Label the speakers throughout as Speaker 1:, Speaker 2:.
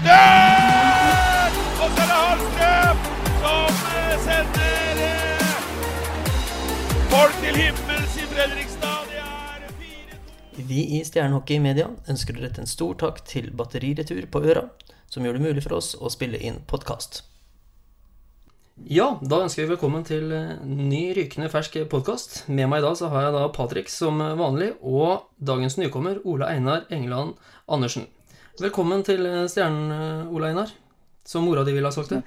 Speaker 1: Retur! Og så er det Hallstrøm som eh, sender eh, folk til himmels i Fredrikstad. Det er 4-2.
Speaker 2: Vi i Stjernehockey Media ønsker å rette en stor takk til Batteriretur på Øra, som gjør det mulig for oss å spille inn podkast. Ja, da ønsker vi velkommen til eh, ny rykende fersk podkast. Med meg i dag så har jeg da Patrick som vanlig, og dagens nykommer Ole Einar Engeland Andersen. Velkommen til eh, Stjernen, Ola Ole Einar. Som mora di ville ha sagt det.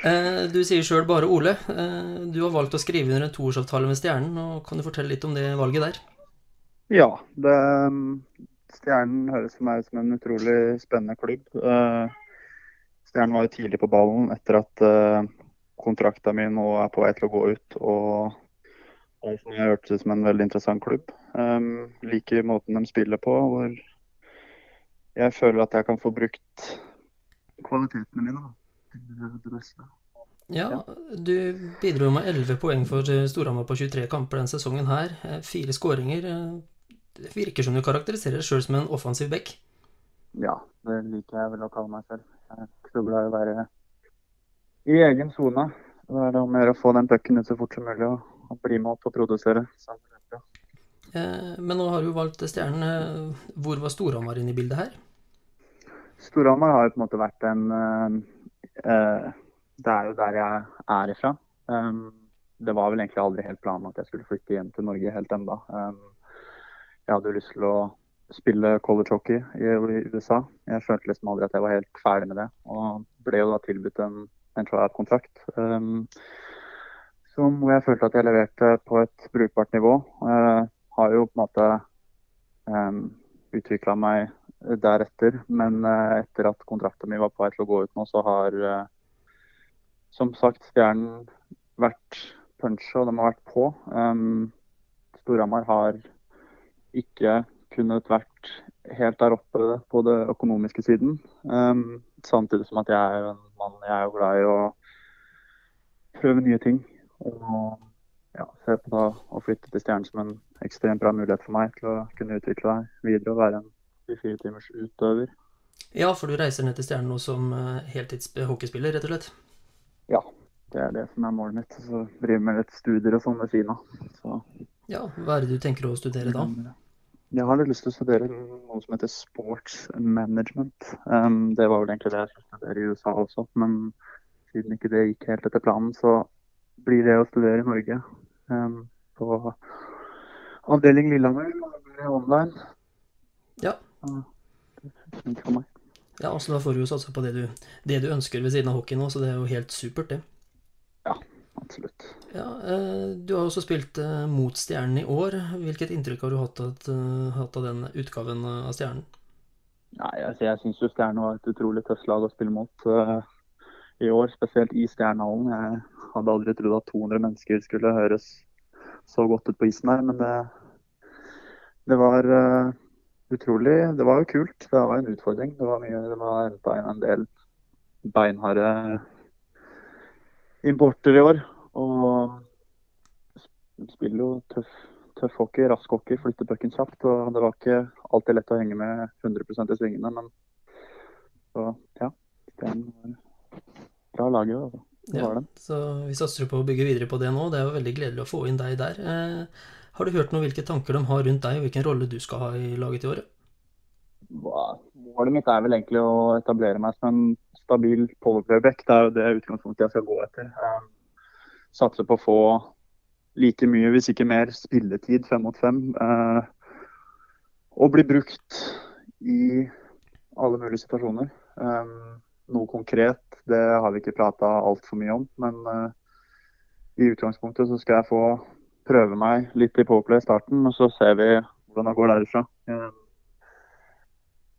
Speaker 2: Eh, Du sier sjøl bare Ole. Eh, Du har valgt å skrive under en toårsavtale med Stjernen. og Kan du fortelle litt om det valget der?
Speaker 3: Ja, det, Stjernen høres for meg ut som en utrolig spennende klubb. Eh, Stjernen var jo tidlig på ballen etter at kontrakta mi nå er på vei til å gå ut. Og meg hørtes ut som en veldig interessant klubb. Um, liker måten de spiller på, hvor jeg føler at jeg kan få brukt kvalitetene mine da, til det beste.
Speaker 2: Ja, du bidro med 11 poeng for eh, Storhamar på 23 kamper denne sesongen her. Eh, Fire skåringer. Eh, Det virker som du karakteriserer deg sjøl som en offensiv back.
Speaker 3: Ja, det liker jeg vel å kalle meg selv. Jeg er ikke så glad i å være i egen sone. Det er om å gjøre å få den pucken ut så fort som mulig og, og bli med opp og produsere. Så,
Speaker 2: Men nå har du valgt Stjernen. Eh, Hvor var Storhamar inne i bildet her?
Speaker 3: Storhamar har jo på en måte vært en eh, eh, Det er jo der jeg er ifra. Um, det var vel egentlig aldri helt planen at jeg skulle flytte hjem til Norge helt enda. Um, jeg hadde jo lyst til å spille college hockey i, USA. Jeg følte liksom aldri at jeg var helt ferdig med det, og ble jo da tilbudt en, en tryout-kontrakt. Um, som hvor jeg følte at jeg leverte på et brukbart nivå. Har jo på en måte um, utvikla meg deretter, men uh, etter at kontrakten min var på vei til å gå ut nå, så har uh, som sagt Stjernen vært punchet, og de har vært på. Um, Storhamar har ikke kunnet vært helt der oppe på det økonomiske siden. Um, samtidig som at jeg er jo en mann jeg er jo glad i å prøve nye ting. Og ja, se på da å flytte til Stjernen som en ekstremt bra mulighet for meg til å kunne utvikle meg videre og være en 24 timers utøver.
Speaker 2: Ja, for du reiser ned til Stjernen nå som eh, heltids hockeyspiller, rett og slett.
Speaker 3: Ja, det er det som er målet mitt. Så driver med litt studier og sånn ved siden av.
Speaker 2: Ja, hva er det du tenker å studere da?
Speaker 3: Jeg har litt lyst til å studere noe som heter sports management. Um, det var vel egentlig det jeg skulle studere i USA også, men siden ikke det gikk helt etter planen, så blir det å studere i Norge. Um, på avdeling Lillehammer. online.
Speaker 2: Ja. Ja, altså Da får du jo satse på det du, det du ønsker ved siden av hockey nå, så det er jo helt supert, det.
Speaker 3: Absolutt.
Speaker 2: Ja, eh, Du har også spilt eh, mot Stjernen i år. Hvilket inntrykk har du hatt, at, eh, hatt av den utgaven av Stjernen?
Speaker 3: Nei, altså, jeg syns Stjernen var et utrolig tøft lag å spille mot i år. Spesielt i Stjernehallen. Jeg hadde aldri trodd at 200 mennesker skulle høres så godt ut på isen her, men det, det var uh, utrolig Det var jo kult. Det var en utfordring. Det var mye, det var en del beinharde importer i år. Og spiller jo tøff, tøff hockey, rask hockey, flytter pucken kjapt. Og det var ikke alltid lett å henge med 100% i svingene, men så ja. Den var bra laget, altså. Det
Speaker 2: Ja,
Speaker 3: var den.
Speaker 2: så vi satser på å bygge videre på det nå. Det er jo veldig gledelig å få inn deg der. Eh, har du hørt noe hvilke tanker de har rundt deg, og hvilken rolle du skal ha i laget i året?
Speaker 3: Målet mitt er vel egentlig å etablere meg som en stabil powerplayback. Det er jo det utgangspunktet jeg skal gå etter. Eh, satse på å få like mye, hvis ikke mer, spilletid fem mot fem. Uh, og bli brukt i alle mulige situasjoner. Um, noe konkret, det har vi ikke prata altfor mye om. Men uh, i utgangspunktet så skal jeg få prøve meg litt i powerplay i starten, og så ser vi hvordan det går derifra.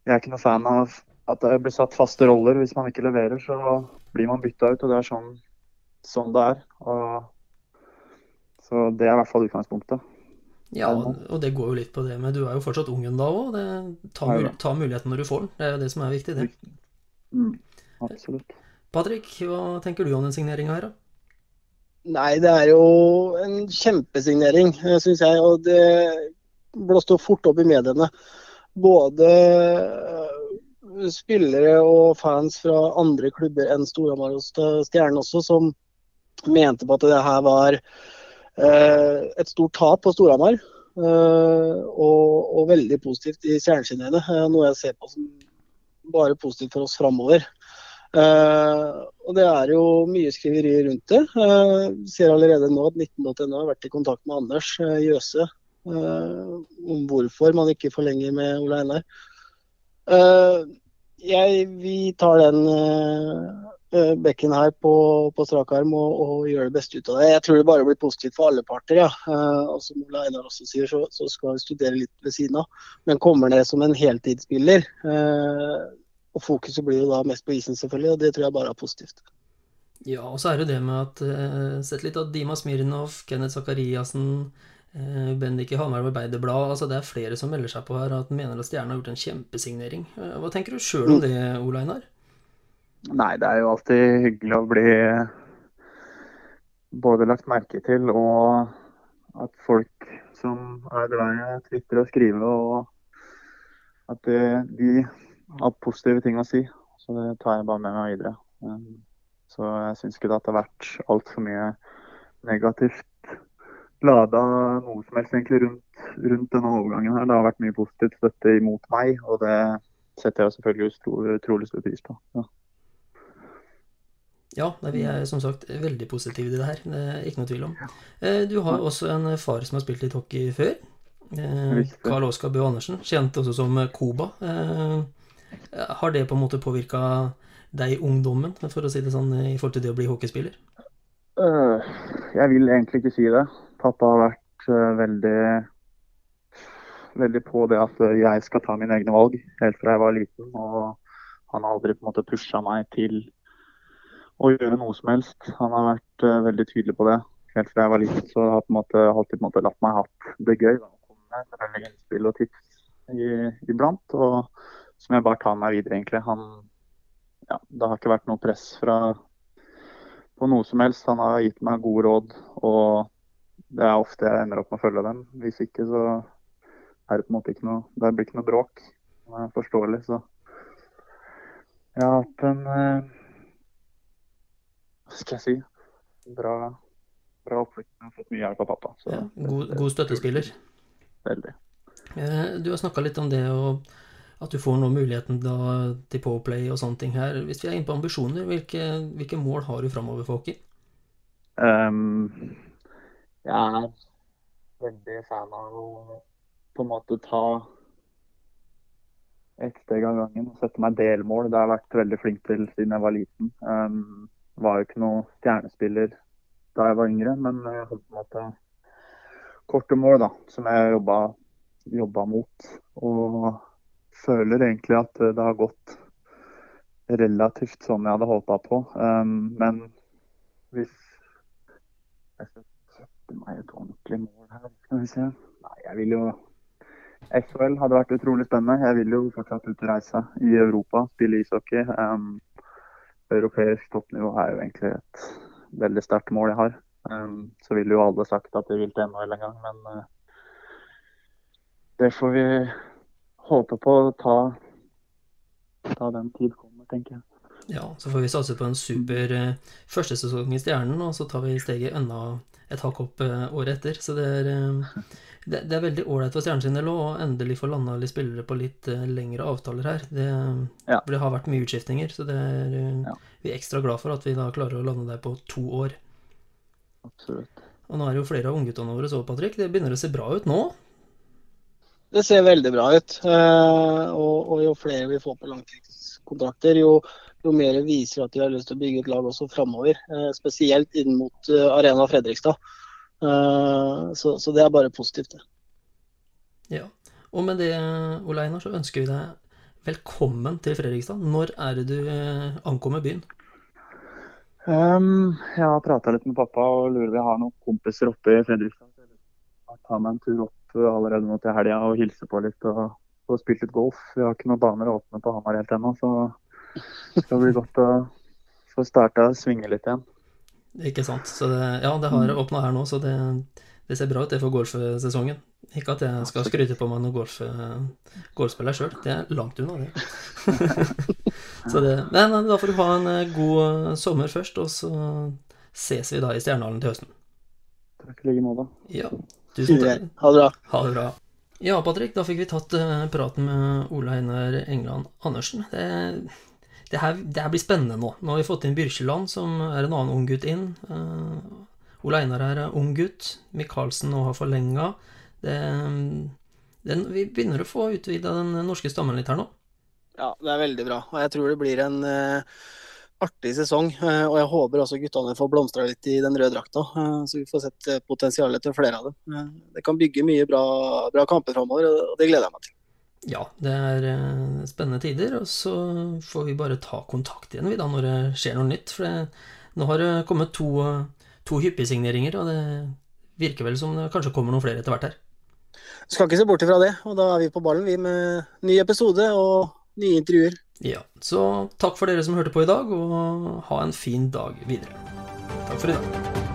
Speaker 3: Jeg er ikke noe fan av at det blir satt faste roller. Hvis man ikke leverer, så blir man bytta ut. og Det er sånn, sånn det er. Og, så det er i hvert fall utgangspunktet.
Speaker 2: Ja, og, det går jo litt på det, men du er jo fortsatt ung ennå òg. Ta, mul ta muligheten når du får den. Det er jo det som er viktig, det.
Speaker 3: Mm, absolutt.
Speaker 2: Patrick, hva tenker du om den signeringa her, da?
Speaker 4: Nei, det er jo en kjempesignering, syns jeg. Og det blåste jo fort opp i mediene. Både eh, spillere og fans fra andre klubber enn Storhamar og Stjernen også, som mente på at det her var eh, et stort tap på Storhamar. Eh, og, og, veldig positivt i Stjerneskinnet. Eh, noe jeg ser på som bare positivt for oss framover. Uh, og det er jo mye skriveri rundt det. Uh, ser allerede nå at 19.no har vært i kontakt med Anders uh, Jøse om hvorfor man ikke forlenger med Ole Einar. Jeg, vi tar den bekken her på, på strak arm og, og, gjør det beste ut av det. Jeg tror det bare blir positivt for alle parter. ja. og som Ole Einar også sier, så, så, skal vi studere litt ved siden av. Men kommer ned som en heltidsspiller og fokuset blir jo da mest på isen, selvfølgelig, og det tror jeg bare er positivt.
Speaker 2: Ja, og så er det det med at uh, Sett litt av Dima Smirnov, Kenneth Zakariassen, uh, Bendik i Hamar Arbeiderblad altså Det er flere som melder seg på her at mener at Stjernen har gjort en kjempesignering. Uh, hva tenker du sjøl om mm. det, Ole Einar?
Speaker 3: Nei, det er jo alltid hyggelig å bli både lagt merke til og at folk som er glad i å tvitre og skrive, og at de hatt positive ting å si. Så det tar jeg bare med meg videre. Så jeg syns ikke det har vært altfor mye negativt lada noe som helst egentlig rundt, rundt, denne overgangen her. Det har vært mye positivt støtte imot meg, og det setter jeg selvfølgelig stor, utrolig stor pris på. Ja.
Speaker 2: Ja, vi er som sagt veldig positive til det her. Det er ikke noe tvil om. Eh, du har også en far som har spilt litt hockey før. Karl eh, Oskar Bø Andersen, kjent også som Koba. Har det på en måte påvirka deg i ungdommen, for å si det sånn, i forhold til det å bli hockeyspiller?
Speaker 3: Uh, jeg vil egentlig ikke si det. Pappa har vært uh, veldig veldig på det at jeg skal ta mine egne valg helt fra jeg var liten. Og han har aldri på en måte pusha meg til å gjøre noe som helst. Han har vært uh, veldig tydelig på det helt fra jeg var liten. Så jeg har på en måte alltid på en måte latt meg hatt det gøy. Da. Med innspill og tips iblant. Og som jeg bare tar meg videre, egentlig. Han, ja, det har ikke vært noe press fra på noe som helst. Han har gitt meg gode råd, og det er ofte jeg ender opp med å følge dem. Hvis ikke, så er det på en måte ikke noe Det blir ikke noe bråk. Det er forståelig, så jeg har hatt en eh, Hva skal jeg si Bra, bra oppvekst. Jeg har fått mye hjelp av pappa.
Speaker 2: Så, ja, god, god støttespiller.
Speaker 3: Veldig.
Speaker 2: Eh, du har snakka litt om det å at du får nå muligheten da, til Powerplay og sånne ting her. Hvis vi er inne på ambisjoner, hvilke, hvilke mål har du framover for hockey?
Speaker 3: Um, jeg er veldig fan av å på en måte ta ett steg av gangen og sette meg delmål. Det har jeg vært veldig flink til siden jeg var liten. Um, var jo ikke noe stjernespiller da jeg var yngre, men jeg hadde på en måte korte mål da, som jeg jobba, jobba mot. Og føler egentlig at det har gått relativt sånn jeg hadde håpa på. Um, men hvis jeg skal sette meg et ordentlig mål her, skal vi se Nei, jeg vil jo SHL hadde vært utrolig spennende. Jeg vil jo fortsatt ut og reise i Europa, spille ishockey. Um, europeisk toppnivå er jo egentlig et veldig sterkt mål jeg har. Um, så ville jo alle sagt at de vil til NHL en gang, men uh, det får vi håper på å ta, ta den tid kommer, tenker jeg.
Speaker 2: Ja, så får vi satse på en super uh, første sesong i Stjernen, og så tar vi steget enda et hakk opp uh, året etter. Så det er, uh, det, det, er veldig ålreit for Stjernen sin del å endelig få landa litt spillere på litt lengre avtaler her. Det, ja. det, har vært mye utskiftninger, så det er, ja. vi er ekstra glad for at vi da klarer å lande der på to år.
Speaker 3: Absolutt.
Speaker 2: Og nå er det jo flere av ungguttene våre så, Patrick. Det begynner å se bra ut nå?
Speaker 4: Det ser veldig bra ut. Eh, og, og jo flere vi får på langtidskontrakter, jo, jo, mer viser at de har lyst til å bygge et lag også framover. Eh, spesielt inn mot eh, Arena Fredrikstad. Så, så, det er bare positivt, det.
Speaker 2: Ja. Og med det, Ole Einar, så ønsker vi deg velkommen til Fredrikstad. Når er det du ankommer byen?
Speaker 3: Um, jeg har prata litt med pappa og lurer vi har noen kompiser oppe i Fredrikstad. Jeg tar meg en tur opp allerede nå til helga og hilse på litt og få spilt litt golf. Vi har ikke noen baner å åpne på Hamar helt ennå, så det skal bli godt å få starta og svinge litt igjen.
Speaker 2: Ikke sant. Så det, ja, det har mm. åpna her nå, så det, det, ser bra ut det for golfsesongen. Ikke at jeg skal skryte på meg noen golf, golfspiller sjøl, det er langt unna, det. så det. Men da får du ha en eh, god sommer først, og så ses vi da i Stjernehallen til høsten.
Speaker 3: Takk i like måte.
Speaker 2: Ja, tusen takk.
Speaker 4: Ha det bra.
Speaker 2: Ha det bra. Ja, Patrick, da fikk vi tatt uh, praten med Ole Einar England Andersen. Det, det, her, det, her, blir spennende nå. Nå har vi fått inn Byrkjeland, som er en annen ung gutt inn. Uh, Ole Einar er ung gutt. Michaelsen nå har forlenga. Vi begynner å få utvida den norske stammen litt her nå.
Speaker 4: Ja, det er veldig bra. Og jeg tror det blir en uh artig sesong. Eh, og jeg håper også guttene får blomstra litt i den røde drakta, eh, så vi får sett eh, potensialet til flere av dem. Det kan bygge mye bra, bra kamper framover, og det gleder jeg meg til.
Speaker 2: Ja, det er spennende tider, og så får vi bare ta kontakt igjen vi da når det skjer noe nytt. For det, nå har det kommet to, to hyppigsigneringer, og det virker vel som det kanskje kommer noen flere etter hvert her.
Speaker 4: Skal ikke se bort ifra det, og da er vi på ballen vi med ny episode og nye intervjuer.
Speaker 2: Ja, Så takk for dere som hørte på i dag, og ha en fin dag videre. Takk for i dag.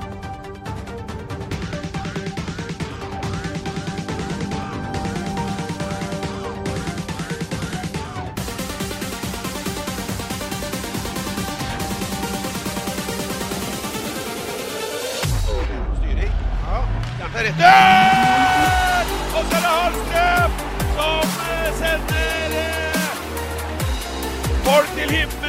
Speaker 1: Rett. Og så er det Hallstrøm som sender folk til himmels i Fredrikstad.